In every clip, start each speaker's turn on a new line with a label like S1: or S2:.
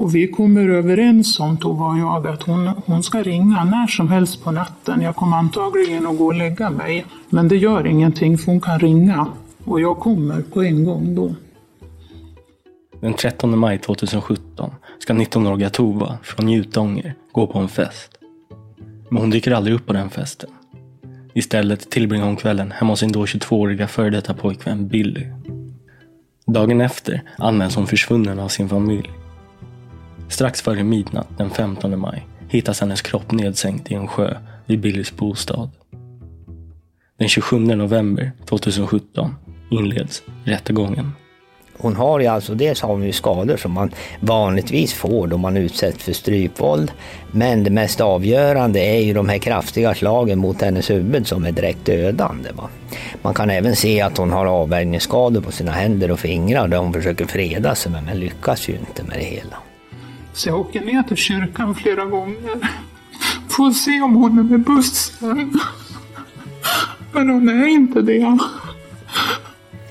S1: Och vi kommer överens om, Tova och jag, att hon, hon ska ringa när som helst på natten. Jag kommer antagligen att gå och lägga mig. Men det gör ingenting, för hon kan ringa. Och jag kommer på en gång då.
S2: Den 13 maj 2017 ska 19-åriga Tova från Njutånger gå på en fest. Men hon dyker aldrig upp på den festen. Istället tillbringar hon kvällen hemma hos sin då 22-åriga före detta pojkvän Billy. Dagen efter anmäls hon försvunnen av sin familj. Strax före midnatt den 15 maj hittas hennes kropp nedsänkt i en sjö vid Billys bostad. Den 27 november 2017 inleds rättegången.
S3: Hon har ju alltså, dels har hon ju skador som man vanligtvis får då man utsätts för strypvåld. Men det mest avgörande är ju de här kraftiga slagen mot hennes huvud som är direkt dödande. Va? Man kan även se att hon har avvärjningsskador på sina händer och fingrar där hon försöker freda sig men lyckas ju inte med det hela.
S1: Så jag åker ner till kyrkan flera gånger. Får se om hon är med bussen. Men hon är inte det.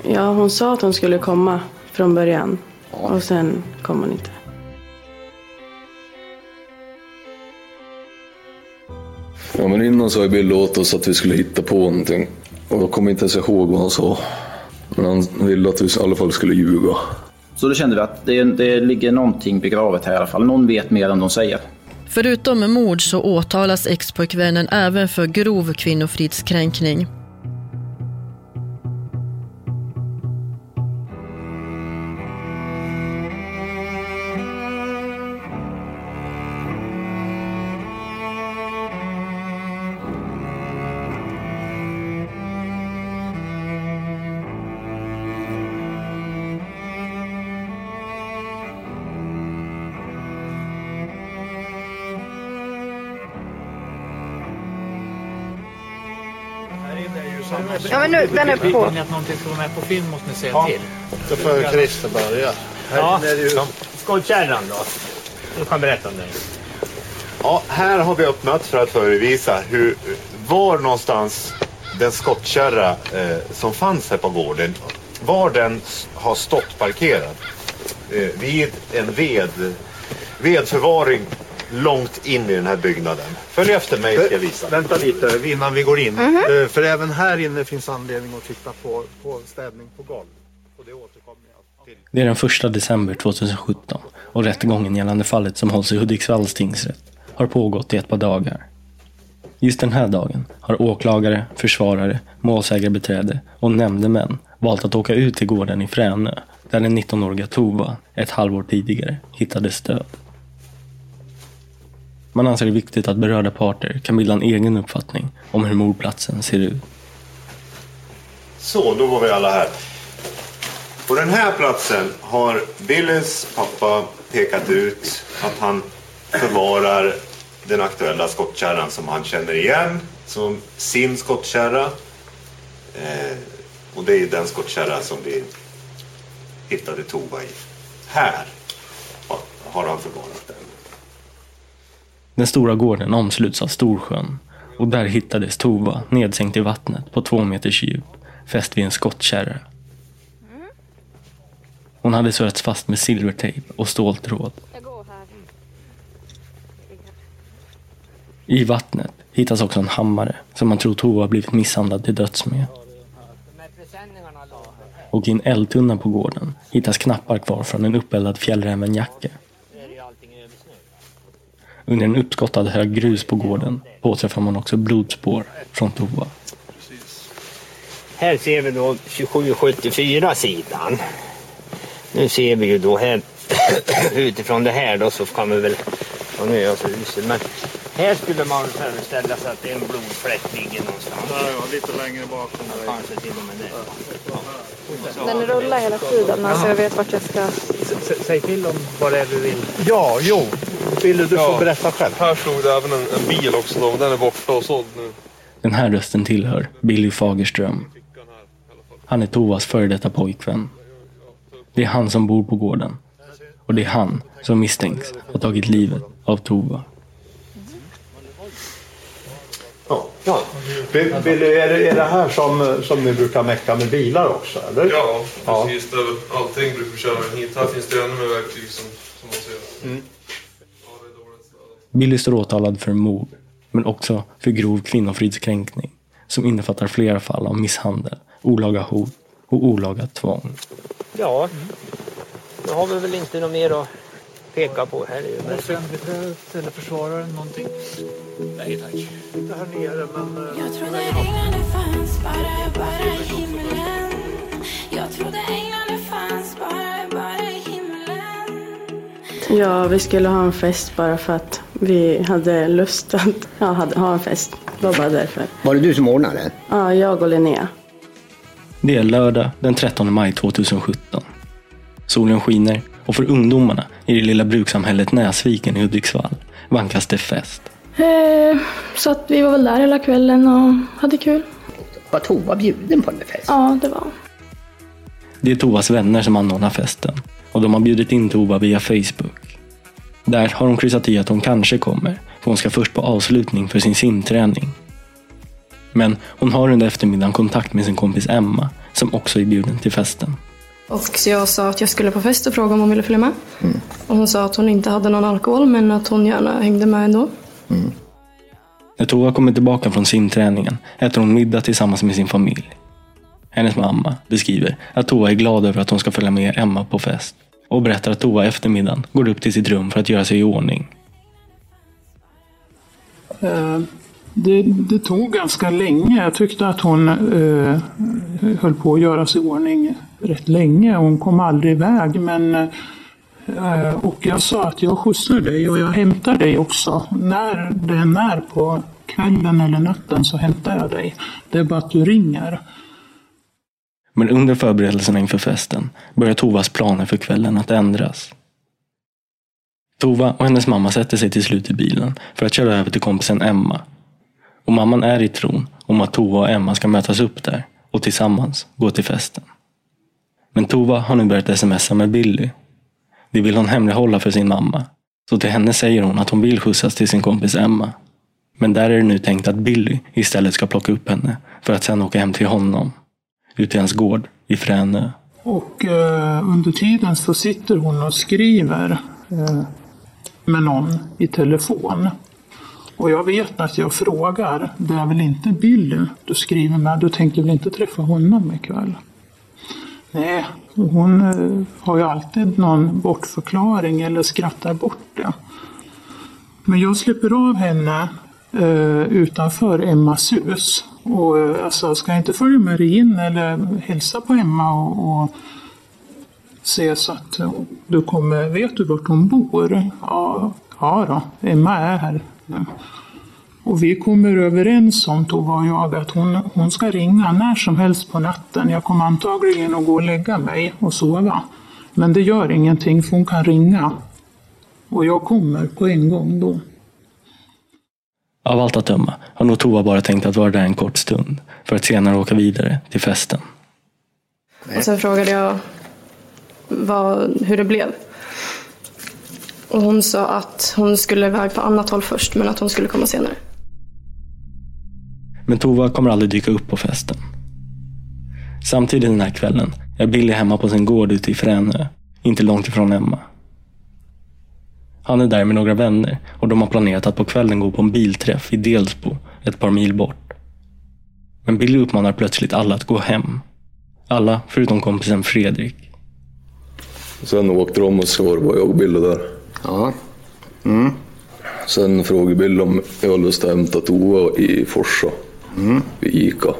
S4: Ja, hon sa att hon skulle komma från början. Och sen kom hon inte.
S5: Ja, men innan sa ju Bill åt oss att vi skulle hitta på någonting. Och jag kommer inte ens ihåg vad han sa. Men han ville att vi i alla fall skulle ljuga.
S6: Så då kände vi att det, det ligger någonting begravet här i alla fall. Någon vet mer än de säger.
S7: Förutom mord så åtalas expojkvännen även för grov kvinnofridskränkning.
S8: Den är på.
S9: Vill ni att någonting ska vara med på film måste ni säga
S10: Ja.
S9: till.
S10: Då får Christer börja.
S9: Ja. Skållkärran då? Du kan berätta om den.
S10: Ja, här har vi öppnat för att förevisa hur, var någonstans den skottkärra eh, som fanns här på gården, var den har stått parkerad. Eh, vid en ved, vedförvaring långt in i den här byggnaden. Följ efter mig ska jag visa.
S11: Vänta lite innan vi går in.
S8: Mhm.
S11: Eh, För även här inne finns anledning att titta på, på städning på golv. Och det återkommer jag till.
S2: Det är den 1 december 2017 och rättegången gällande fallet som hålls i Hudiksvalls tingsrätt har pågått i ett par dagar. Just den här dagen har åklagare, försvarare, målsägarbiträde och nämndemän valt att åka ut till gården i Fränö där den 19-åriga Tova ett halvår tidigare hittades död. Man anser det viktigt att berörda parter kan bilda en egen uppfattning om hur mordplatsen ser ut.
S10: Så, då var vi alla här. På den här platsen har Billys pappa pekat ut att han förvarar den aktuella skottkärran som han känner igen som sin skottkärra. Eh, och det är den skottkärra som vi hittade Tova i. Här har- har han förvarat den.
S2: Stora gården omsluts av Storsjön och där hittades Tova nedsänkt i vattnet på två meters djup, fäst vid en skottkärra. Hon hade surrats fast med silvertejp och ståltråd. I vattnet hittas också en hammare som man tror Tova blivit misshandlad till döds med. Och i en eldtunna på gården hittas knappar kvar från en uppeldad fjällrävenjacka. Under en uppskottad hög grus på gården påträffar man också blodspår från Tova.
S3: Här ser vi då 2774 sidan. Nu ser vi ju då här utifrån det här då så kan vi väl, ja nu är jag så usel men här skulle man föreställa sig att en blodfläck ligger någonstans.
S11: Ja, ja, lite längre bakom.
S3: Kanske till och med där.
S8: Den rullar hela tiden så jag vet vart jag ska...
S9: Säg till om vad det är du vill.
S11: Ja, jo. Billy, du får berätta själv.
S5: Här stod det även en, en bil också då, den är borta och såld nu.
S2: Den här rösten tillhör Billy Fagerström. Han är Tovas före detta pojkvän. Det är han som bor på gården. Och det är han som misstänks ha tagit livet av Tova.
S11: Ja. ja. Billy, är det, är det här som, som ni brukar mecka med bilar också? Eller?
S5: Ja,
S11: Ja.
S5: precis. Det är väl allting brukar vi köra hit. Här finns det ännu mer verktyg som, som man ser.
S2: Billy står åtalad för mord, men också för grov kvinnofridskränkning som innefattar flera fall av misshandel, olaga hot och olaga tvång.
S3: Ja, nu har vi väl inte något mer att peka på här.
S1: Offentlighet eller försvararen någonting?
S11: Nej tack.
S1: Inte här nere men... eh,
S12: Jag trodde änglarna fanns bara, bara i himlen Jag trodde änglarna fanns bara, bara i himlen
S4: Ja, vi skulle ha en fest bara för att vi hade lust att ja, hade, ha en fest. Det var bara därför.
S3: Var det du som ordnade?
S4: Ja, jag och Linnea.
S2: Det är lördag den 13 maj 2017. Solen skiner och för ungdomarna i det lilla brukssamhället Näsviken i Hudiksvall vankas det fest.
S13: Eh, så att vi var väl där hela kvällen och hade kul.
S3: Var Tova bjuden på den festen?
S13: Ja, det var
S2: Det är Tovas vänner som anordnar festen och de har bjudit in Tova via Facebook. Där har hon kryssat i att hon kanske kommer, för hon ska först på avslutning för sin simträning. Men hon har under eftermiddagen kontakt med sin kompis Emma, som också är bjuden till festen.
S13: Och så jag sa att jag skulle på fest och frågade om hon ville följa med. Och hon sa att hon inte hade någon alkohol men att hon gärna hängde med ändå.
S2: När Tova kommer tillbaka från simträningen äter hon middag tillsammans med sin familj. Hennes mamma beskriver att Tova är glad över att hon ska följa med Emma på fest och berättar att Tova efter middagen går upp till sitt rum för att göra sig i ordning.
S1: Eh, Det, det tog ganska länge. Jag tyckte att hon eh, höll på att göra sig i ordning rätt länge. Hon kom aldrig iväg. Men, eh, Eh, och jag sa att jag skjutsar dig och jag hämtar dig också. När det än är på kvällen eller natten så hämtar jag dig. Det är bara att du ringer.
S2: Men under förberedelserna inför festen börjar Tovas planer för kvällen att ändras. Tova och hennes mamma sätter sig till slut i bilen för att köra över till kompisen Emma. Och mamman är i tron om att Tova och Emma ska mötas upp där och tillsammans gå till festen. Men Tova har nu börjat smsa med Billy. Det vill hon hemlighålla för sin mamma. Så till henne säger hon att hon vill skjutsas till sin kompis Emma. Men där är det nu tänkt att Billy istället ska plocka upp henne för att sen åka hem till honom. Ut till hans gård i Fränö.
S1: Och eh, under tiden så sitter hon och skriver eh, med någon i telefon. Och jag vet att jag frågar, det är väl inte Billy du skriver med? Du tänker väl inte träffa honom ikväll? Nej, hon eh, har ju alltid någon bortförklaring eller skrattar bort det. Men jag släpper av henne eh, utanför Emmas hus. Och eh, alltså, ska jag inte följa med dig in eller hälsa på Emma och, och se så att du kommer, vet du vart hon bor? Ja, ja då, Emma är här. nu. Och vi kommer överens om, Tova och jag, att hon, hon ska ringa när som helst på natten. Jag kommer antagligen att gå och lägga mig och sova. Men det gör ingenting, för hon kan ringa. Och jag kommer på en gång då.
S2: Av allt att döma har nog Tova bara tänkt att vara där en kort stund för att senare åka vidare till festen.
S13: Och sen frågade jag vad, hur det blev. Och hon sa att hon skulle iväg på annat håll först men att hon skulle komma senare.
S2: Men Tova kommer aldrig dyka upp på festen. Samtidigt den här kvällen är Billy hemma på sin gård ute i Fränö, inte långt ifrån Emma. Han är där med några vänner och de har planerat att på kvällen gå på en bilträff i Delsbo, ett par mil bort. Men Billy uppmanar plötsligt alla att gå hem. Alla förutom kompisen Fredrik.
S5: Sen åkte de och så var det bara jag och Billy där.
S3: Ja. Mm.
S5: Sen frågade Bill om jag hade lust att hämta Tova i Forsa. Vid Ica.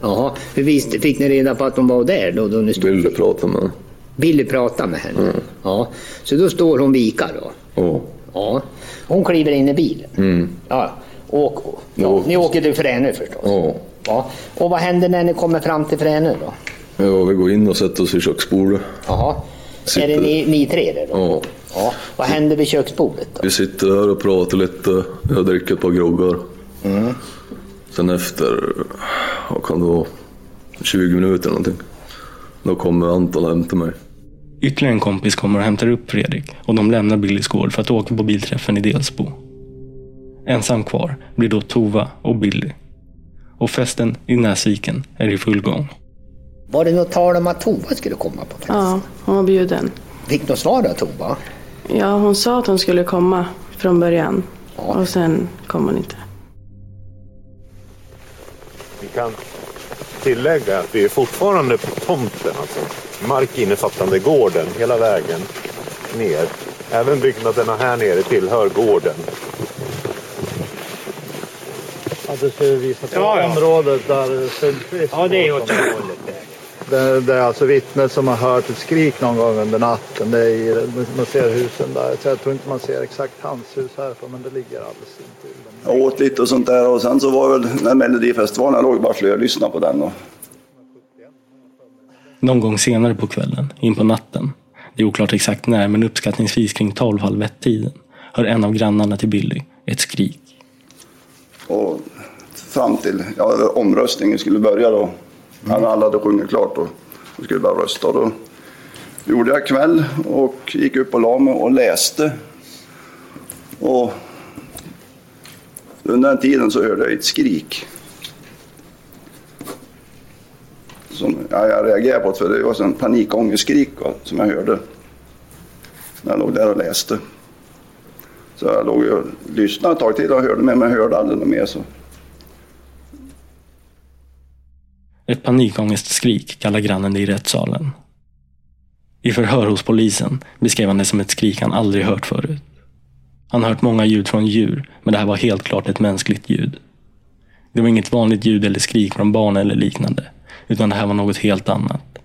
S3: Jaha, hur visste, fick ni reda på att de var där då? då ni stod?
S5: Billy pratade med henne.
S3: Billy pratade med henne? Ja. Så då står hon vid Ica då?
S5: Ja.
S3: Ja. Hon kliver in i bilen?
S5: Mm.
S3: Ja. Och, ja. Ni åker till Fränö förstås?
S5: Ja.
S3: ja. Och vad händer när ni kommer fram till Fränö då?
S5: ja, vi går in och sätter oss vid köksbordet.
S3: Jaha. Är det ni, ni tre där då?
S5: Ja.
S3: Ja. Vad händer vid köksbordet då?
S5: Vi sitter där och pratar lite. Jag dricker ett par groggar.
S3: Mm.
S5: Sen efter, vad kan det vara, 20 minuter någonting. Då kommer Anton och hämtar mig.
S2: Ytterligare en kompis kommer och hämtar upp Fredrik och de lämnar Billys gård för att åka på bilträffen i Delsbo. Ensam kvar blir då Tova och Billy. Och festen i Näsviken är i full gång.
S3: Var det något tal om att Tova skulle komma på festen?
S4: Ja, hon var bjuden.
S3: Fick du svar då Tova?
S4: Ja, hon sa att hon skulle komma från början. Och sen kom hon inte.
S10: Kan tillägga att vi är fortfarande på tomten, alltså mark innefattande gården hela vägen ner. Även byggnaderna här nere tillhör gården.
S11: Ja, du ska visa på
S9: Ja, ja.
S11: området där Sundqvist
S9: Ja, det är åt det hållet.
S11: Det, det är alltså vittnen som har hört ett skrik någon gång under natten. Det är i, man ser husen där. Så jag tror inte man ser exakt hans hus härifrån, men det ligger alldeles intill.
S14: Jag åt lite och sånt där och sen så var väl när Melodifestivalen, jag låg bara och och lyssnade på den. Och
S2: Någon gång senare på kvällen, in på natten, det är oklart exakt när, men uppskattningsvis kring 12 halv ett-tiden, hör en av grannarna till Billy ett skrik.
S14: Och fram till ja, omröstningen skulle börja då. När alla hade sjungit klart och vi skulle börja rösta. Då gjorde jag kväll och gick upp och la mig och läste. Och under den tiden så hörde jag ett skrik. Som, ja, jag reagerade på det för det var en panikångestskrik va, som jag hörde. När jag låg där och läste. Så jag låg och lyssnade ett tag till och hörde men jag hörde aldrig något mer. Så.
S2: Ett panikångestskrik kallar grannen det i rättssalen. I förhör hos polisen beskrev han det som ett skrik han aldrig hört förut. Han har hört många ljud från djur, men det här var helt klart ett mänskligt ljud. Det var inget vanligt ljud eller skrik från barn eller liknande, utan det här var något helt annat.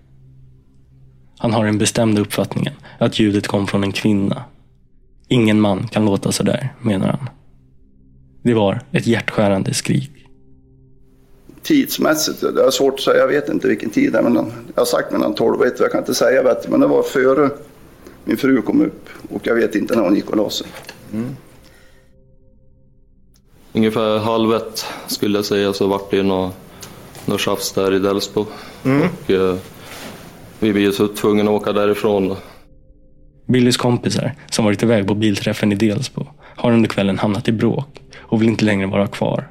S2: Han har den bestämda uppfattningen att ljudet kom från en kvinna. Ingen man kan låta sådär, menar han. Det var ett hjärtskärande skrik.
S14: Tidsmässigt, det är svårt att säga, jag vet inte vilken tid det är. Men jag har sagt mellan 12 och 1, jag kan inte säga bättre. Men det var före min fru kom upp och jag vet inte när hon gick och la sig.
S15: Ungefär halv ett skulle jag säga så vart det ju något, något tjafs där i Delsbo.
S2: Mm.
S15: Och, eh, vi blev ju så tvungna att åka därifrån.
S2: Billys kompisar, som varit iväg på bilträffen i Delsbo, har under kvällen hamnat i bråk och vill inte längre vara kvar.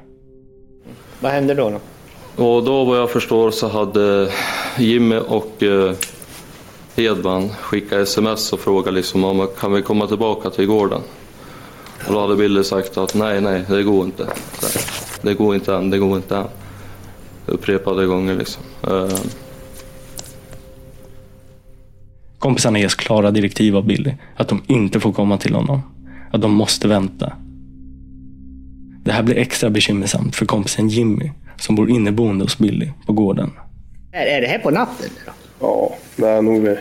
S3: Vad hände då? då?
S15: Och då vad jag förstår så hade Jimmy och eh, Hedman skickat sms och frågat liksom om kan vi komma tillbaka till gården. Och då hade Billy sagt att nej, nej, det går inte. Det går inte än, det går inte än. Upprepade gånger liksom. Eh,
S2: Kompisarna ges klara direktiv av Billy att de inte får komma till honom. Att de måste vänta. Det här blir extra bekymmersamt för kompisen Jimmy som bor inneboende hos Billy på gården.
S3: Är, är det här på natten? Då?
S16: Ja, det är nog vid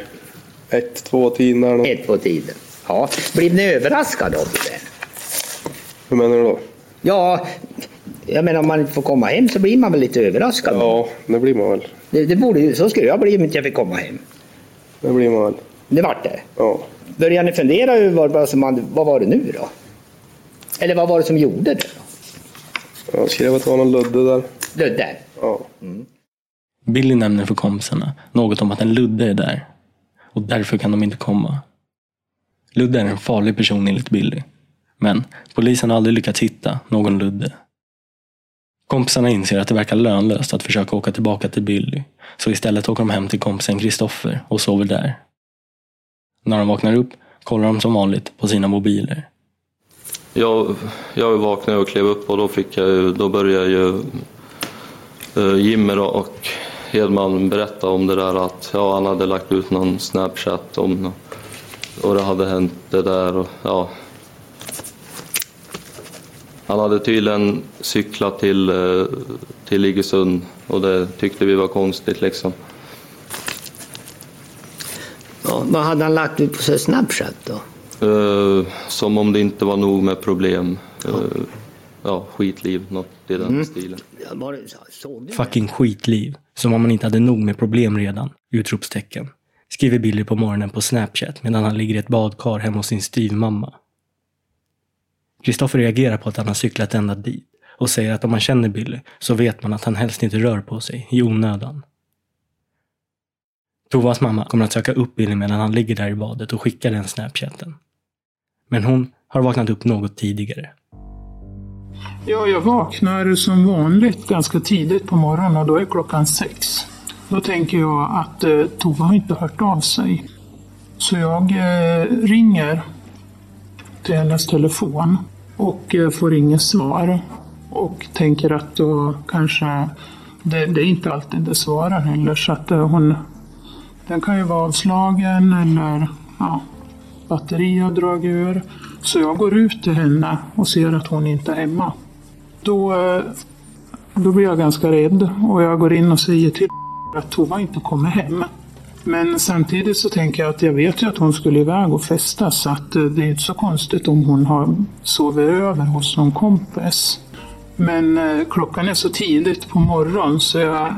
S16: ett, två tiden.
S3: Ett på tiden. Ja. Blev ni överraskade av det?
S16: Hur menar du då?
S3: Ja, jag menar om man inte får komma hem så blir man väl lite överraskad?
S16: Ja, det blir man väl.
S3: Det, det borde, ju- så skulle jag bli om inte jag fick komma hem.
S16: Det blir man väl.
S3: Det vart det?
S16: Ja.
S3: Började ni fundera över vad, vad, som hade, vad var det nu då? Eller vad var det som gjorde det? Då?
S16: Jag skrev att det var någon ludde där.
S3: Ludde?
S16: Ja.
S2: Billy nämner för kompisarna något om att en Ludde är där. Och därför kan de inte komma. Ludde är en farlig person enligt Billy. Men polisen har aldrig lyckats hitta någon Ludde. Kompisarna inser att det verkar lönlöst att försöka åka tillbaka till Billy. Så istället åker de hem till kompisen Kristoffer och sover där. När de vaknar upp kollar de som vanligt på sina mobiler.
S15: Jag, jag vaknade och klev upp och då, fick jag, då började ju eh, Jimmy och Hedman berätta om det där att ja, han hade lagt ut någon Snapchat om och det hade hänt det där och ja. Han hade tydligen cyklat till, eh, till Iggesund och det tyckte vi var konstigt liksom.
S3: Ja, vad hade han lagt ut på så Snapchat då?
S15: Eh, som om det inte var nog med problem. Eh, ja, skitliv, något i den
S3: Mm.
S15: stilen.
S3: Ja?
S2: Fucking skitliv. Som om man inte hade nog med problem redan. Utropstecken. Skriver Billy på morgonen på Snapchat medan han ligger i ett badkar hemma hos sin styvmamma. Kristoffer reagerar på att han har cyklat ända dit och säger att om man känner Billy så vet man att han helst inte rör på sig i onödan. Tovas mamma kommer att söka upp Billy medan han ligger där i badet och skickar den Snapchatten. Men hon har vaknat upp något tidigare.
S1: Ja, jag vaknar som vanligt ganska tidigt på morgonen och då är klockan sex. Då tänker jag att eh, Tova har inte hört av sig. Så jag eh, ringer till hennes telefon och eh, får inget svar. Och tänker att då kanske, det, det är inte alltid det svarar heller, så att eh, hon, den kan ju vara avslagen eller ja, batteri har dragit ur. Så jag går ut till henne och ser att hon inte är hemma. Då, eh, då blir jag ganska rädd och jag går in och säger till att Tova inte kommer hem. Men samtidigt så tänker jag att jag vet ju att hon skulle iväg och festa så att eh, det är inte så konstigt om hon har sovit över hos någon kompis. Men eh, klockan är så tidigt på morgonen så jag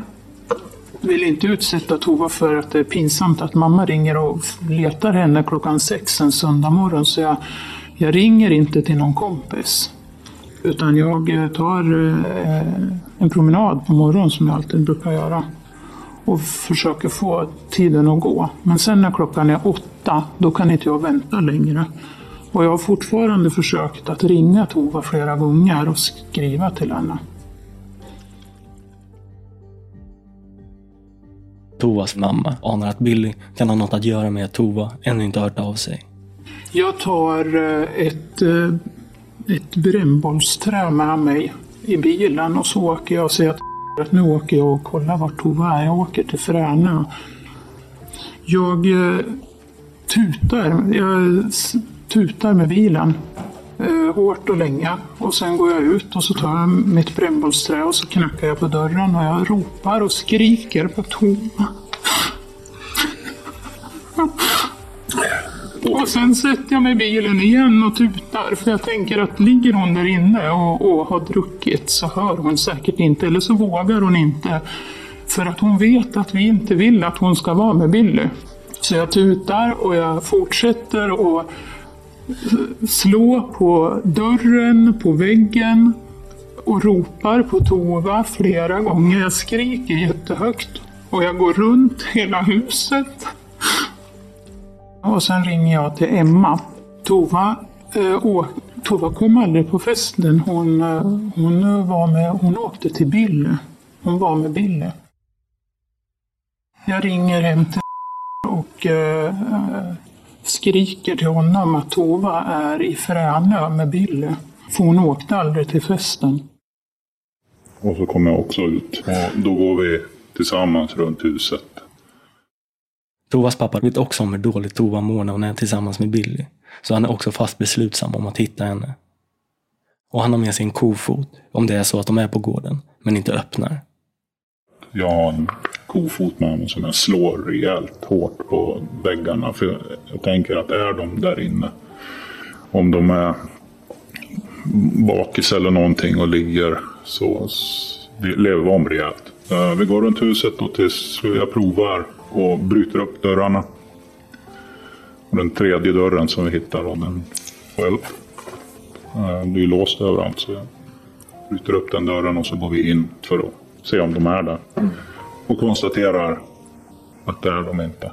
S1: vill inte utsätta Tova för att det är pinsamt att mamma ringer och letar henne klockan sex en söndag morgon. Så jag, jag ringer inte till någon kompis. Utan jag eh, tar en promenad på morgonen som jag alltid brukar göra. Och försöker få tiden att gå. Men sen när klockan är åtta, då kan inte jag vänta längre. Och jag har fortfarande försökt att ringa Tova flera gånger och skriva till henne.
S2: Tovas mamma anar att Billy kan ha något att göra med att Tova ännu inte hört av sig.
S1: Jag tar eh, ett, eh, ett brännbollsträ med mig i bilen och så åker jag och säger att nu åker jag och kollar vart Tova är. Jag åker till Fränö. Jag eh, tutar. Jag tutar med bilen eh, hårt och länge. Och sen går jag ut och så tar jag mitt brännbollsträ och så knackar jag på dörren och jag ropar och skriker på Tova. Och sen sätter jag mig i bilen igen och tutar. För jag tänker att ligger hon där inne och, och har druckit så hör hon säkert inte. Eller så vågar hon inte. För att hon vet att vi inte vill att hon ska vara med Billy. Så jag tutar och jag fortsätter och slå på dörren, på väggen och ropar på Tova flera gånger. Jag skriker jättehögt och jag går runt hela huset. Och sen ringer jag till Emma. Tova, eh, Tova kom aldrig på festen. Hon, eh, hon, var med, hon åkte till Billy. Hon var med Billy. Jag ringer hem till och eh, eh, skriker till honom att Tova är i Fränö med Billy. För hon åkte aldrig till festen.
S17: Och så kommer jag också ut. Och då går vi tillsammans runt huset.
S2: Tovas pappa vet också om hur dåligt Tova mår när hon är tillsammans med Billy. Så han är också fast beslutsam om att hitta henne. Och han har med sig en kofot om det är så att de är på gården, men inte öppnar.
S17: Jag har en kofot med mig som jag slår rejält hårt på väggarna. För jag tänker att är de där inne, om de är bakis eller någonting och ligger så lever vi om rejält. Eh, vi går runt huset och tills jag provar och bryter upp dörrarna. Och den tredje dörren som vi hittar, då, den upp. Eh, det är låst överallt så jag bryter upp den dörren och så går vi in för att se om de är där. Och konstaterar att det är de inte.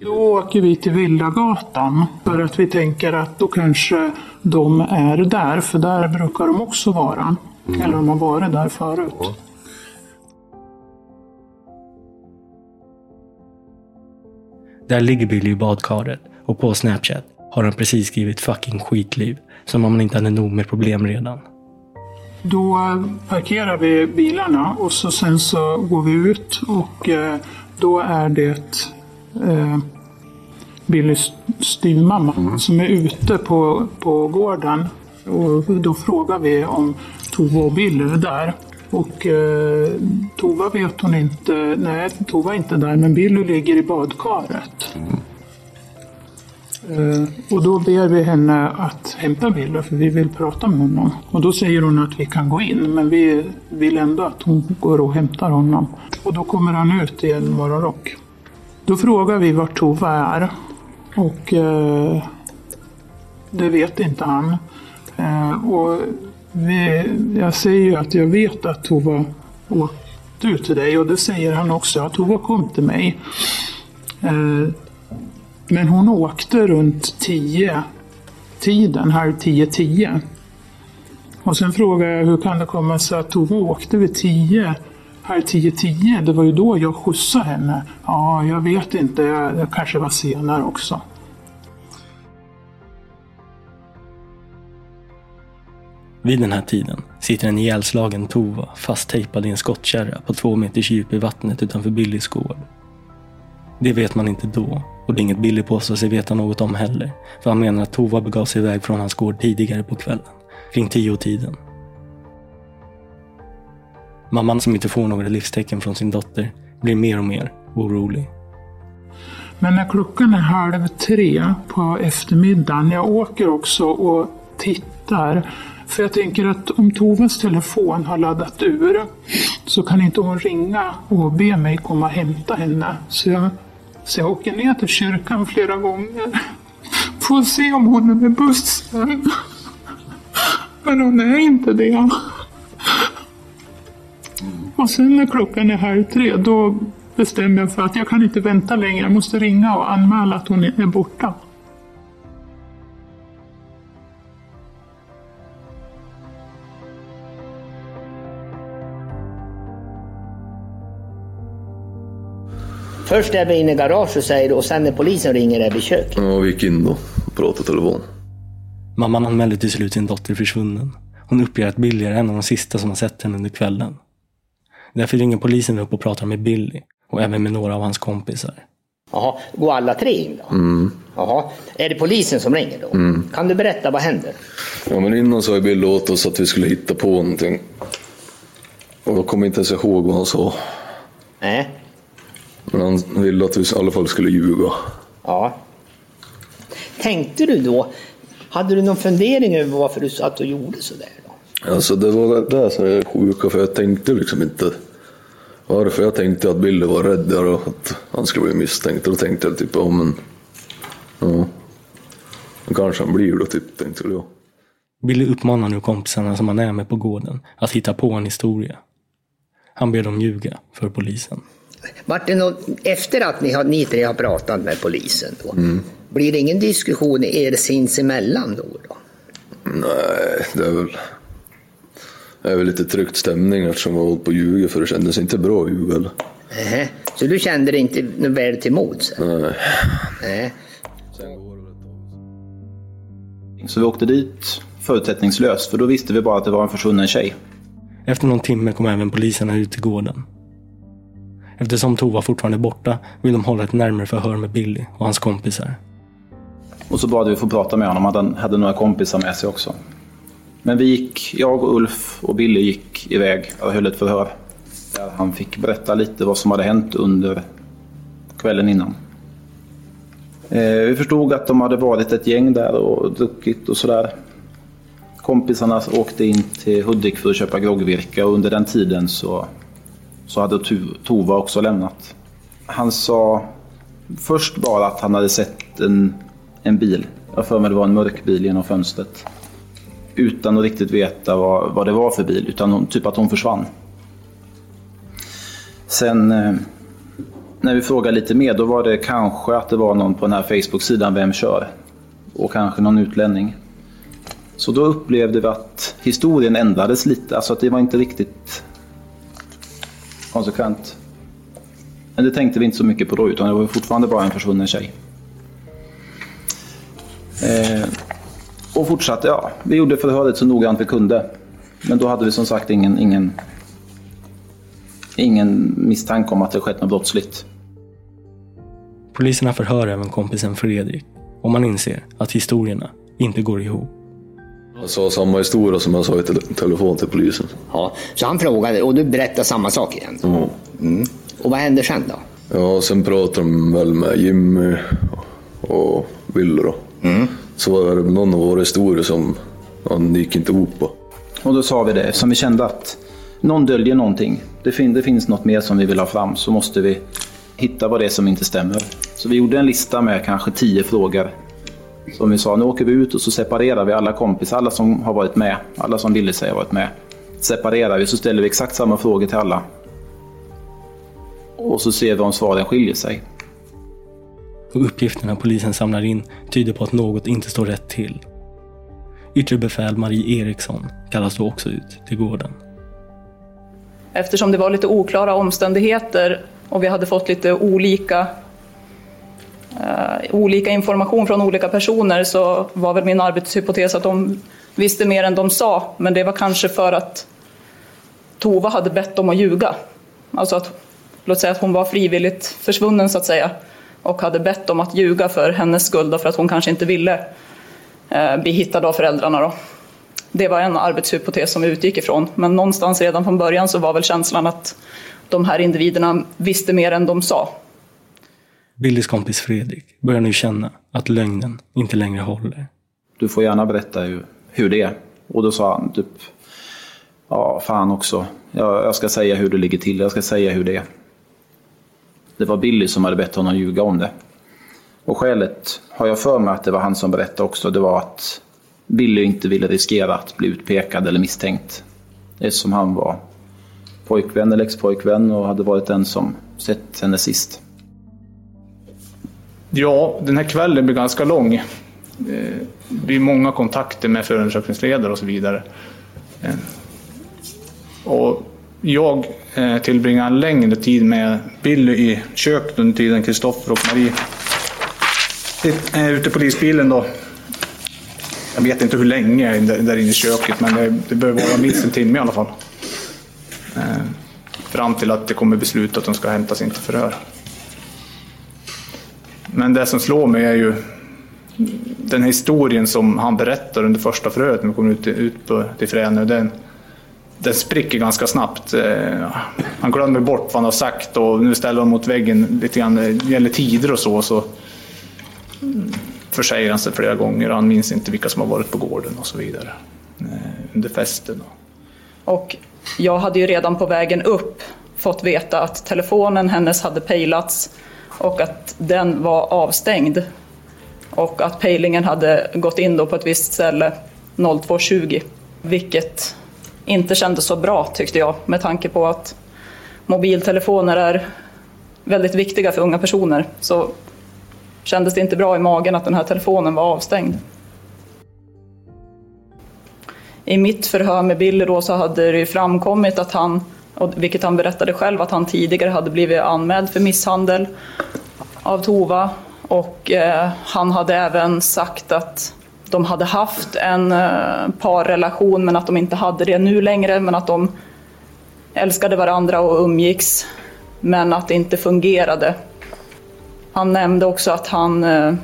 S1: Då åker vi till Villagatan för att vi tänker att då kanske de är där, för där brukar de också vara. Mm. Eller de har varit där förut.
S2: Där ligger Billy i badkaret och på Snapchat har han precis skrivit fucking skitliv. Som om han inte hade nog med problem redan.
S1: Då parkerar vi bilarna och så sen så går vi ut och eh, då är det eh, Billys styvmamma mm. som är ute på, på gården. Och då frågar vi om Tova och Billy är där. Och eh, Tova vet hon inte. Nej, Tova är inte där, men Billy ligger i badkaret. Eh, och då ber vi henne att hämta Billy, för vi vill prata med honom. Och då säger hon att vi kan gå in, men vi vill ändå att hon går och hämtar honom. Och då kommer han ut i en morgonrock. Då frågar vi vart Tova är. Och eh, det vet inte han. Eh, och jag säger ju att jag vet att Tova åkte ut till dig och det säger han också. Att Tova kom till mig. Eh, men hon åkte runt tio tiden, halv tio, tio. Och sen frågade jag hur kan det komma sig att Tova åkte vid tio, halv tio, tio? Det var ju då jag skjutsade henne. Ja, jag vet inte, jag, jag kanske var senare också.
S2: Vid den här tiden sitter en ihjälslagen Tova fasttejpad i en skottkärra på två meters djup i vattnet utanför Billys gård. Det vet man inte då och det är inget Billy påstår sig veta något om heller. För han menar att Tova begav sig iväg från hans gård tidigare på kvällen, kring tio-tiden. Mamman som inte får några livstecken från sin dotter blir mer och mer orolig.
S1: Men när klockan är halv tre på eftermiddagen, jag åker också och tittar. För jag tänker att om Toves telefon har laddat ur så kan inte hon ringa och be mig komma och hämta henne. Så jag, så jag åker ner till kyrkan flera gånger. Får se om hon är med bussen. Men hon är inte det. Och sen när klockan är halv tre, då bestämmer jag för att jag kan inte vänta längre. Jag måste ringa och anmäla att hon är borta.
S3: Först är vi inne i garaget säger du och sen när polisen ringer är vi i köket.
S5: Ja, vi gick in då och pratade telefon.
S2: Mamman anmälde till slut sin dotter försvunnen. Hon uppger att Billy är en av de sista som har sett henne under kvällen. Därför ringer polisen upp och pratar med Billy och även med några av hans kompisar.
S3: Jaha, går alla tre in då?
S5: Mm.
S3: Jaha. Är det polisen som ringer då?
S5: Mm.
S3: Kan du berätta vad händer?
S5: Ja, men innan sa ju Bill åt oss att vi skulle hitta på någonting. Och då kommer inte ens ihåg vad han sa.
S3: Nej.
S5: Men han ville att vi i alla fall skulle ljuga.
S3: Ja. Tänkte du då, hade du någon fundering över varför du satt och gjorde sådär? Då?
S5: Alltså det var det där som är sjuka, för jag tänkte liksom inte varför. Jag tänkte att Billy var rädd där och att han skulle bli misstänkt. Och då tänkte jag typ, ja men... Ja. Kanske han blir då, typ, tänkte jag.
S2: Billy uppmanar nu kompisarna som han är med på gården att hitta på en historia. Han ber dem ljuga för polisen.
S3: Vart det något, efter att ni, har, ni tre har pratat med polisen då,
S5: Mm.
S3: blir det ingen diskussion er sinsemellan då? då?
S5: Nej, det är väl... Det är väl lite tryckt stämning eftersom vi har hållit på att ljuga för det kändes inte bra att ljuga. Eller?
S3: Nähä. Så du kände dig inte väl till mods?
S5: Nej.
S3: Nej.
S6: Så vi åkte dit förutsättningslöst, för då visste vi bara att det var en försvunnen tjej.
S2: Efter någon timme kom även poliserna ut till gården. Eftersom Tova fortfarande är borta vill de hålla ett närmare förhör med Billy och hans kompisar.
S6: Och så bad vi få prata med honom, han hade några kompisar med sig också. Men vi gick, jag och Ulf och Billy gick iväg och höll ett förhör. Där han fick berätta lite vad som hade hänt under kvällen innan. Eh, vi förstod att de hade varit ett gäng där och druckit och sådär. Kompisarna åkte in till Hudik för att köpa groggvirka och under den tiden så, så hade Tova också lämnat. Han sa först bara att han hade sett en, en bil. Jag har för mig det var en mörk bil genom fönstret. Utan att riktigt veta vad, vad det var för bil, utan hon, typ att hon försvann. Sen eh, när vi frågade lite mer, då var det kanske att det var någon på den här Facebook-sidan Vem kör? Och kanske någon utlänning. Så då upplevde vi att historien ändrades lite, alltså att det var inte riktigt konsekvent. Men det tänkte vi inte så mycket på då, utan det var fortfarande bara en försvunnen tjej. Eh, och fortsatte, ja, vi gjorde förhöret så noggrant vi kunde. Men då hade vi som sagt ingen, ingen, ingen misstanke om att det skett något brottsligt.
S2: Poliserna förhör även kompisen Fredrik och man inser att historierna inte går ihop.
S5: Jag sa samma historia som jag sa i tele- telefon till polisen.
S3: Ja, så han frågade och du berättade samma sak igen?
S5: Ja.
S3: Mm. Och vad hände sen då?
S5: Ja, sen pratade de väl med Jimmy och Wille då. Så var det någon av våra historier som han gick inte ihop på.
S6: Och då sa vi det, som vi kände att någon döljer någonting. Det, fin- det finns något mer som vi vill ha fram, så måste vi hitta vad det är som inte stämmer. Så vi gjorde en lista med kanske tio frågor. Som vi sa, nu åker vi ut och så separerar vi alla kompisar, alla som har varit med, alla som ville säga varit med. Separerar vi, så ställer vi exakt samma frågor till alla. Och så ser vi om svaren skiljer sig.
S2: Och uppgifterna polisen samlar in tyder på att något inte står rätt till. Yttre befäl Marie Eriksson kallas då också ut till gården.
S18: Eftersom det var lite oklara omständigheter och vi hade fått lite olika, Eh, olika information från olika personer så var väl min arbetshypotes att de visste mer än de sa, men det var kanske för att Tova hade bett dem att ljuga. Alltså att, låt säga att hon var frivilligt försvunnen så att säga och hade bett dem att ljuga för hennes skull, då, för att hon kanske inte ville eh, bli hittad av föräldrarna. Då. Det var en arbetshypotes som vi utgick ifrån, men någonstans redan från början så var väl känslan att de här individerna visste mer än de sa.
S2: Billys kompis Fredrik börjar nu känna att lögnen inte längre håller.
S6: Du får gärna berätta hur, hur det är. Och då sa han typ, ja fan också, jag, jag ska säga hur det ligger till, jag ska säga hur det är. Det var Billy som hade bett honom ljuga om det. Och skälet har jag för mig att det var han som berättade också, det var att Billy inte ville riskera att bli utpekad eller misstänkt. Eftersom han var pojkvän eller expojkvän och hade varit den som sett henne sist.
S1: Ja, den här kvällen blir ganska lång. Eh, det blir många kontakter med förundersökningsledare och så vidare. Eh, och jag eh, tillbringar en längre tid med Billy i köket under tiden Kristoffer och Marie är ute i polisbilen då. Jag vet inte hur länge där där inne i köket, men det, det bör vara minst en timme i alla fall. Fram till att det kommer beslut att de ska hämtas in till förhör. Men det som slår mig är ju den historien som han berättar under första förhöret när vi kommer ut, ut på, till Fränö. Den, den spricker ganska snabbt. Eh, han glömmer bort vad han har sagt och nu ställer han mot väggen lite grann. Det gäller tider och så. så försäger han sig flera gånger. Han minns inte vilka som har varit på gården och så vidare. Eh, under festen.
S18: Och jag hade ju redan på vägen upp fått veta att telefonen hennes hade pejlats och att den var avstängd. Och att pejlingen hade gått in då på ett visst ställe 02.20. Vilket inte kändes så bra tyckte jag med tanke på att mobiltelefoner är väldigt viktiga för unga personer. Så kändes det inte bra i magen att den här telefonen var avstängd. I mitt förhör med Billy då så hade det framkommit att han, vilket han berättade själv, att han tidigare hade blivit anmäld för misshandel av Tova. Och eh, han hade även sagt att de hade haft en eh, parrelation men att de inte hade det nu längre. Men att de älskade varandra och umgicks. Men att det inte fungerade. Han nämnde också att han eh,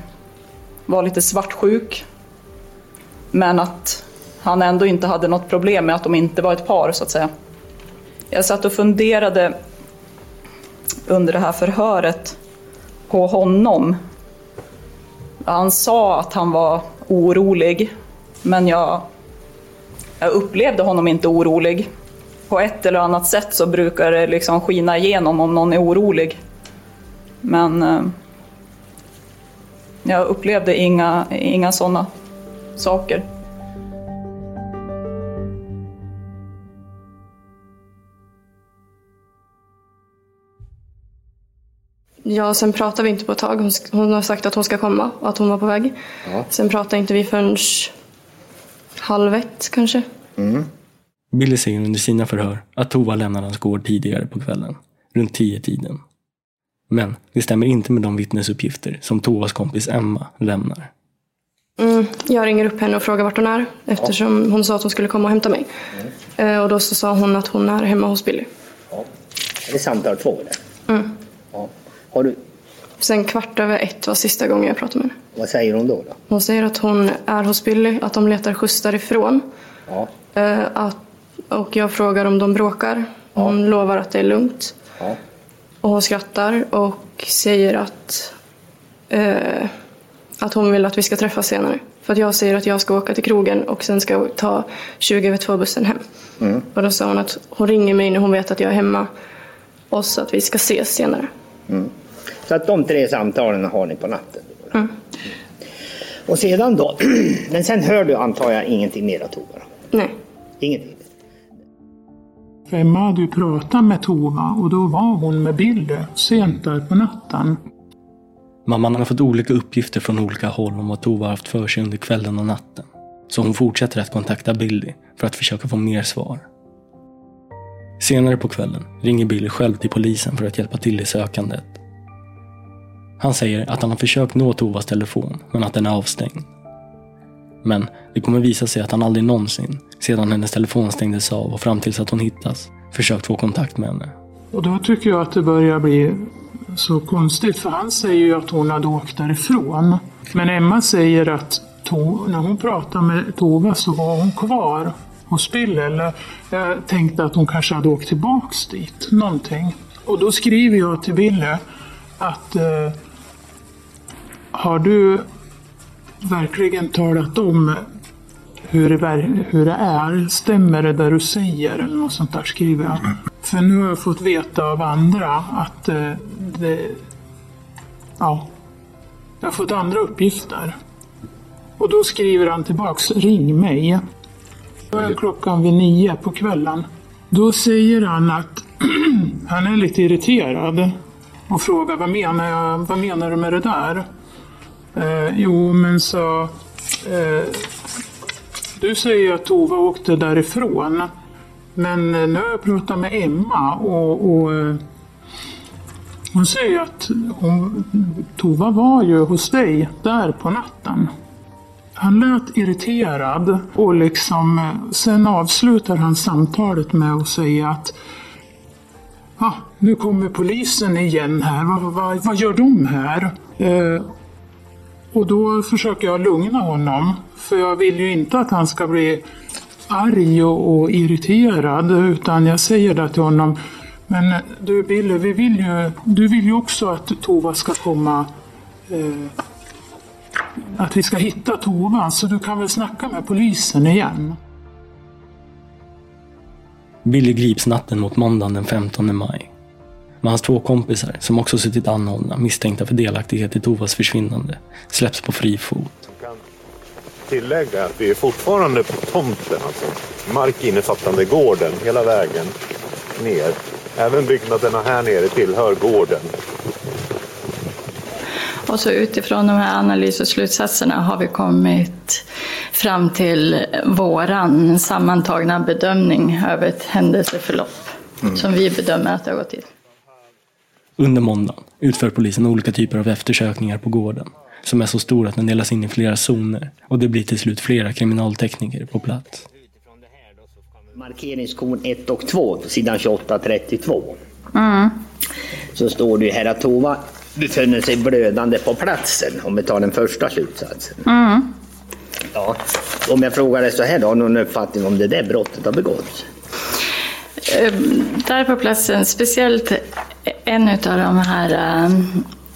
S18: var lite svartsjuk. Men att han ändå inte hade något problem med att de inte var ett par så att säga. Jag satt och funderade under det här förhöret på honom. Han sa att han var orolig, men jag, jag upplevde honom inte orolig. På ett eller annat sätt så brukar det liksom skina igenom om någon är orolig. Men eh, jag upplevde inga, inga sådana saker.
S13: Ja, sen pratade vi inte på ett tag. Hon, hon har sagt att hon ska komma och att hon var på väg.
S3: Ja.
S13: Sen pratade inte vi förrän halv ett kanske.
S2: Billy säger under sina förhör att Tova lämnade hans gård tidigare på kvällen, runt tio tiden. Men det stämmer inte med de vittnesuppgifter som Tovas kompis Emma lämnar.
S13: Mm, jag ringer upp henne och frågar vart hon är eftersom hon sa att hon skulle komma och hämta mig. Eh, och då så sa hon att hon är hemma hos Billy.
S3: Är det samtal två där?
S13: Mm.
S3: Ja. Har du,
S13: Sen kvart över ett var sista gången jag pratade med henne.
S3: vad säger hon då? då?
S13: Hon säger att hon är hos Billy, att de letar skjuts därifrån.
S3: Ja.
S13: Eh, att, och jag frågar om de bråkar. Hon lovar att det är lugnt.
S3: Ja.
S13: Och hon skrattar och säger att, eh, att hon vill att vi ska träffas senare. För att jag säger att jag ska åka till krogen och sen ska jag ta 20 över 2 bussen hem.
S3: Mm.
S13: Och då sa hon att hon ringer mig när hon vet att jag är hemma. Och så att vi ska ses senare.
S3: Mm. Så att de tre samtalen har ni på natten?
S13: Mm.
S3: Och sedan då? Men sen hör du antar jag ingenting mer av Tova?
S13: Nej.
S3: Ingenting?
S1: Emma hade ju pratat med Tova och då var hon med Billy sent där på natten.
S2: Mamman har fått olika uppgifter från olika håll om vad Tova har haft för sig under kvällen och natten. Så hon fortsätter att kontakta Billy för att försöka få mer svar. Senare på kvällen ringer Billy själv till polisen för att hjälpa till i sökandet. Han säger att han har försökt nå Tovas telefon, men att den är avstängd. Men det kommer visa sig att han aldrig någonsin, sedan hennes telefon stängdes av och fram tills att hon hittas, försökt få kontakt med henne.
S1: Och då tycker jag att det börjar bli så konstigt, för han säger ju att hon hade åkt därifrån. Men Emma säger att to, när hon pratade med Tova så var hon kvar hos Bill. Eller jag tänkte att hon kanske hade åkt tillbaks dit, någonting. Och då skriver jag till Bille att eh, har du verkligen talat om hur det, ver- hur det är? Stämmer det där du säger? Eller något sånt där skriver jag. För nu har jag fått veta av andra att eh, det... Ja. Jag har fått andra uppgifter. Och då skriver han tillbaks, ring mig. Då är klockan vid nio på kvällen. Då säger han att han är lite irriterad och frågar vad menar, jag, vad menar du med det där? Eh, jo, men så... Eh, du säger att Tova åkte därifrån. Men eh, nu har jag pratat med Emma och, och eh, hon säger att hon, Tova var ju hos dig där på natten. Han lät irriterad och liksom, eh, sen avslutar han samtalet med att säga att ah, nu kommer polisen igen här, vad, vad, vad gör de här? Eh, och då försöker jag lugna honom, för jag vill ju inte att han ska bli arg och, och irriterad, utan jag säger det till honom. Men du Bille, vi vill ju, du vill ju också att Tova ska komma eh, att vi ska hitta Tova, så du kan väl snacka med polisen igen.
S2: Billy grips natten mot måndagen den 15 maj. Men hans två kompisar, som också suttit anhållna misstänkta för delaktighet i Tovas försvinnande, släpps på fri fot.
S10: Tillägga att vi är fortfarande på tomten, alltså mark innefattande gården hela vägen ner. Även byggnaderna här nere tillhör gården.
S19: Och så utifrån de här analys och slutsatserna har vi kommit fram till våran sammantagna bedömning över ett händelseförlopp
S2: Mm.
S19: som vi bedömer att det har gått till.
S2: Under måndagen utför polisen olika typer av eftersökningar på gården, som är så stora att den delas in i flera zoner och det blir till slut flera kriminaltekniker på plats.
S3: Markeringskon 1 och 2 på sidan 28-32.
S19: Mm.
S3: Så står det här att Tova befinner sig blödande på platsen, om vi tar den första slutsatsen.
S19: Mm.
S3: Ja. Om jag frågar dig så här då, har du någon uppfattning om det där brottet har begåtts?
S19: Eh, Där på platsen, speciellt en av de här eh,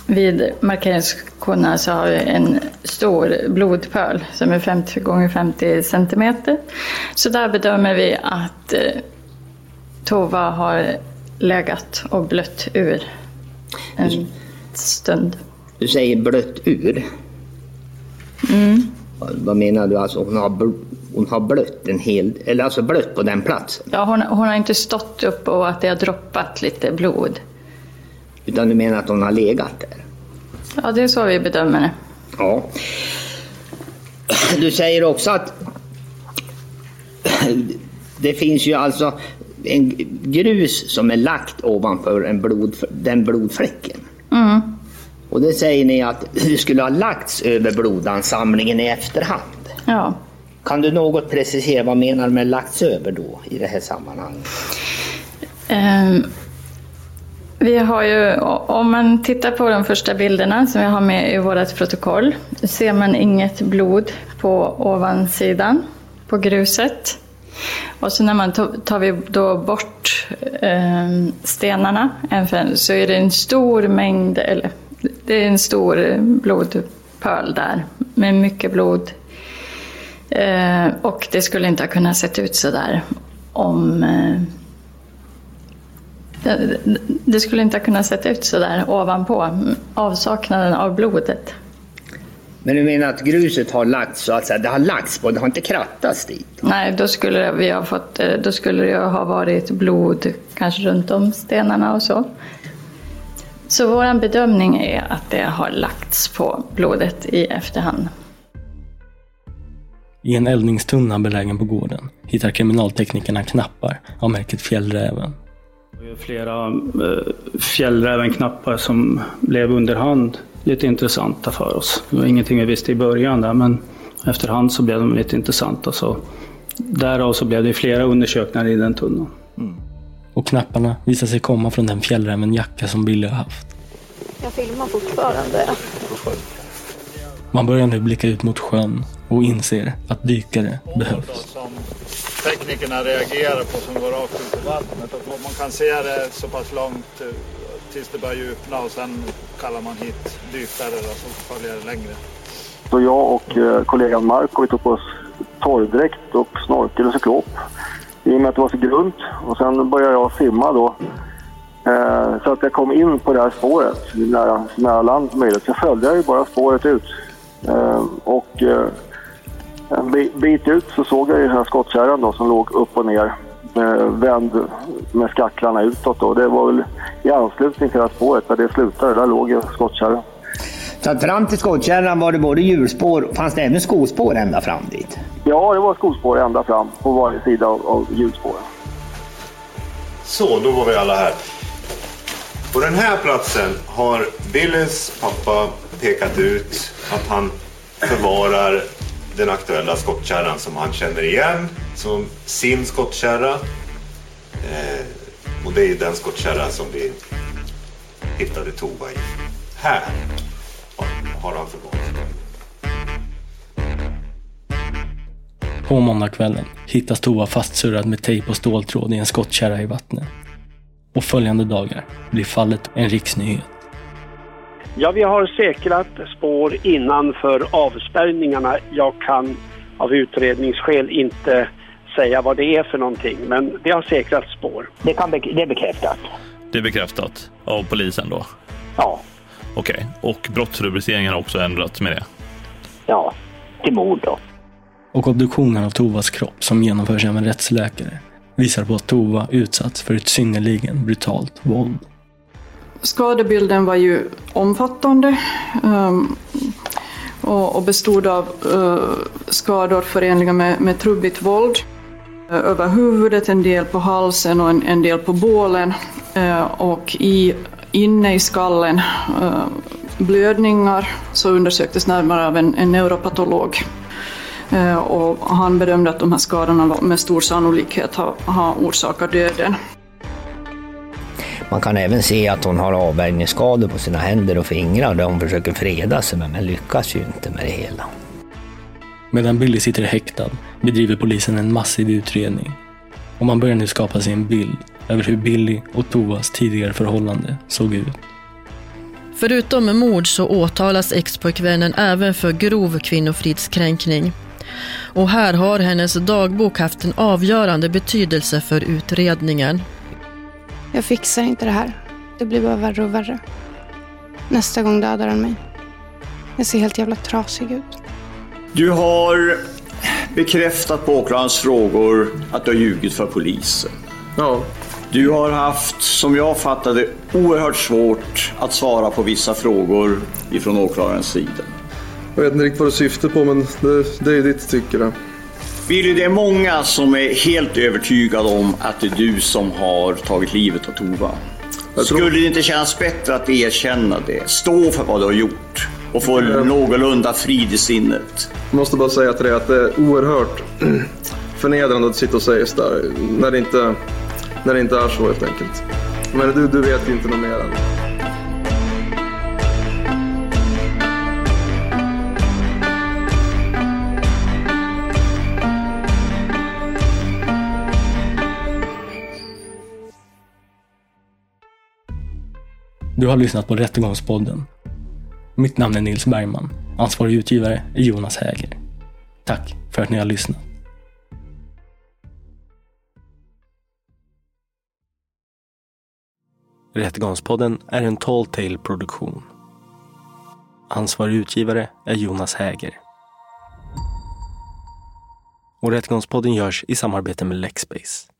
S19: vid markeringskorna så har vi en stor blodpöl som är 50 gånger 50 centimeter. Så där bedömer vi att eh, Tova har legat och blött ur en stund.
S3: Du säger blött ur.
S19: Mm.
S3: Vad- Vad menar du? Alltså hon har, bl- hon har blött en hel, eller alltså blött på den platsen?
S19: Ja, hon, hon har inte stått upp och att det har droppat lite blod.
S3: Utan du menar att hon har legat där?
S19: Ja, det är så vi bedömer det.
S3: Ja. Du säger också att det finns ju alltså en grus som är lagt ovanför en blod, den blodfläcken.
S19: Mm.
S3: Och det säger ni att det skulle ha lagts över blodansamlingen i efterhand.
S19: Ja.
S3: Kan du något precisera vad menar du med lagts över då i det här sammanhanget?
S19: Um, vi har ju, om man tittar på de första bilderna som vi har med i vårt protokoll, ser man inget blod på ovansidan på gruset. Och så när man tar vi då bort eh, stenarna så är det en stor mängd, eller det är en stor blodpöl där med mycket blod. Eh, och det skulle inte ha kunnat sett ut så där om eh, det, skulle inte ha kunnat sett ut så där ovanpå avsaknaden av blodet.
S3: Men du menar att gruset har lagts så att säga, det har lagts på, det har inte krattats dit?
S19: Nej, då skulle vi ha fått, eh, då skulle det ha varit blod kanske runt om stenarna och så. Så vår bedömning är att det har lagts på blodet i efterhand.
S2: I en eldningstunna belägen på gården hittar kriminalteknikerna knappar av märket Fjällräven.
S20: Det är flera eh, fjällrävenknappar som blev underhand lite intressanta för oss. Det var ingenting vi visste i början där, men efterhand så blev de lite intressanta. Så därav så blev det flera undersökningar i den tunneln.
S2: Och knapparna visar sig komma från den fjällrävenjacka som Billy har haft.
S8: Jag filmar fortfarande.
S2: Man börjar nu blicka ut mot sjön och inser att dykare behövs.
S11: Teknikerna reagerar på som går rakt ut i vattnet. Och man kan se det så pass långt eh, tills det börjar djupna och sen kallar man hit dykare då, som följer längre.
S21: Så jag och eh, kollegan Marco vi tog på oss torrdräkt och snorkel och cyklop. I och med att det var så grunt. Och sen började jag simma då. Eh, så att jag kom in på det här spåret nära, nära land som möjligt. Så följde jag ju bara spåret ut. Eh, och eh, en bi- bit ut så såg jag ju den här skottkärran då som låg upp och ner. Eh, vänd med skacklarna utåt då. Det var väl i anslutning till det här spåret där det slutade. Där låg ju skottkärran.
S3: Så att fram till skottkärran var det både hjulspår, fanns det även skospår ända fram dit?
S21: Ja, det var skospår ända fram på varje sida av, av hjulspåren.
S10: Så, då var vi alla här. På den här platsen har Billys pappa pekat ut att han förvarar den aktuella skottkärran som han känner igen som sin skottkärra. Eh, och det är ju den skottkärra som vi hittade Tova i. Här har, har han förvarat den.
S2: På måndagskvällen hittas Tova fastsurrad med tejp och ståltråd i en skottkärra i vattnet. Och följande dagar blir fallet en riksnyhet.
S22: Ja, vi har säkrat spår innanför avspärrningarna. Jag kan av utredningsskäl inte säga vad det är för någonting, men det har säkrat spår.
S3: Det, kan bek- det är bekräftat.
S23: Det är bekräftat av polisen då?
S22: Ja.
S23: Okej, och brottsrubriceringen har också ändrats med det?
S3: Ja, till mord då.
S2: Och obduktionen av Tovas kropp, som genomförs av en rättsläkare, visar på att Tova utsatts för ett synnerligen brutalt våld.
S18: Skadebilden var ju omfattande ehm, och, bestod av eh, skador förenliga med, med trubbigt våld. Eh, över huvudet, en del på halsen och en, en del på bålen. Eh, och i, inne i skallen blödningar så undersöktes närmare av en, en neuropatolog. Och han bedömde att de här skadorna med stor sannolikhet har, har orsakat döden.
S3: Man kan även se att hon har avvärjningsskador på sina händer och fingrar där hon försöker freda sig med, men lyckas ju inte med det hela.
S2: Medan Billy sitter häktad bedriver polisen en massiv utredning. Och man börjar nu skapa sig en bild över hur Billy och Tovas tidigare förhållande såg ut.
S7: Förutom mord så åtalas expojkvännen även för grov kvinnofridskränkning. Och här har hennes dagbok haft en avgörande betydelse för utredningen.
S8: Jag fixar inte det här. Det blir bara värre och värre. Nästa gång dödar han mig. Jag ser helt jävla trasig ut.
S24: Du har bekräftat på åklagarens frågor att du har ljugit för polisen.
S16: Ja.
S24: Du har haft, som jag fattade, oerhört svårt att svara på vissa frågor ifrån åklagarens sida.
S16: Jag vet inte riktigt vad du syftar på, men det, det är ditt tycke.
S24: Billy, det är många som är helt övertygade om att det är du som har tagit livet av Tova. Skulle det inte kännas bättre att erkänna det? Stå för vad du har gjort och få någorlunda frid i sinnet.
S16: Jag måste bara säga till dig att det är oerhört förnedrande att sitta och säga sådär när det inte, när det inte är så helt enkelt. Men du, du vet ju inte något mer än.
S2: Du har lyssnat på Rättegångspodden. Mitt namn är Nils Bergman. Ansvarig utgivare är Jonas Häger. Tack för att ni har lyssnat. Rättegångspodden är en Tall Tale produktion. Ansvarig utgivare är Jonas Häger. Och Rättegångspodden görs i samarbete med Lexbase.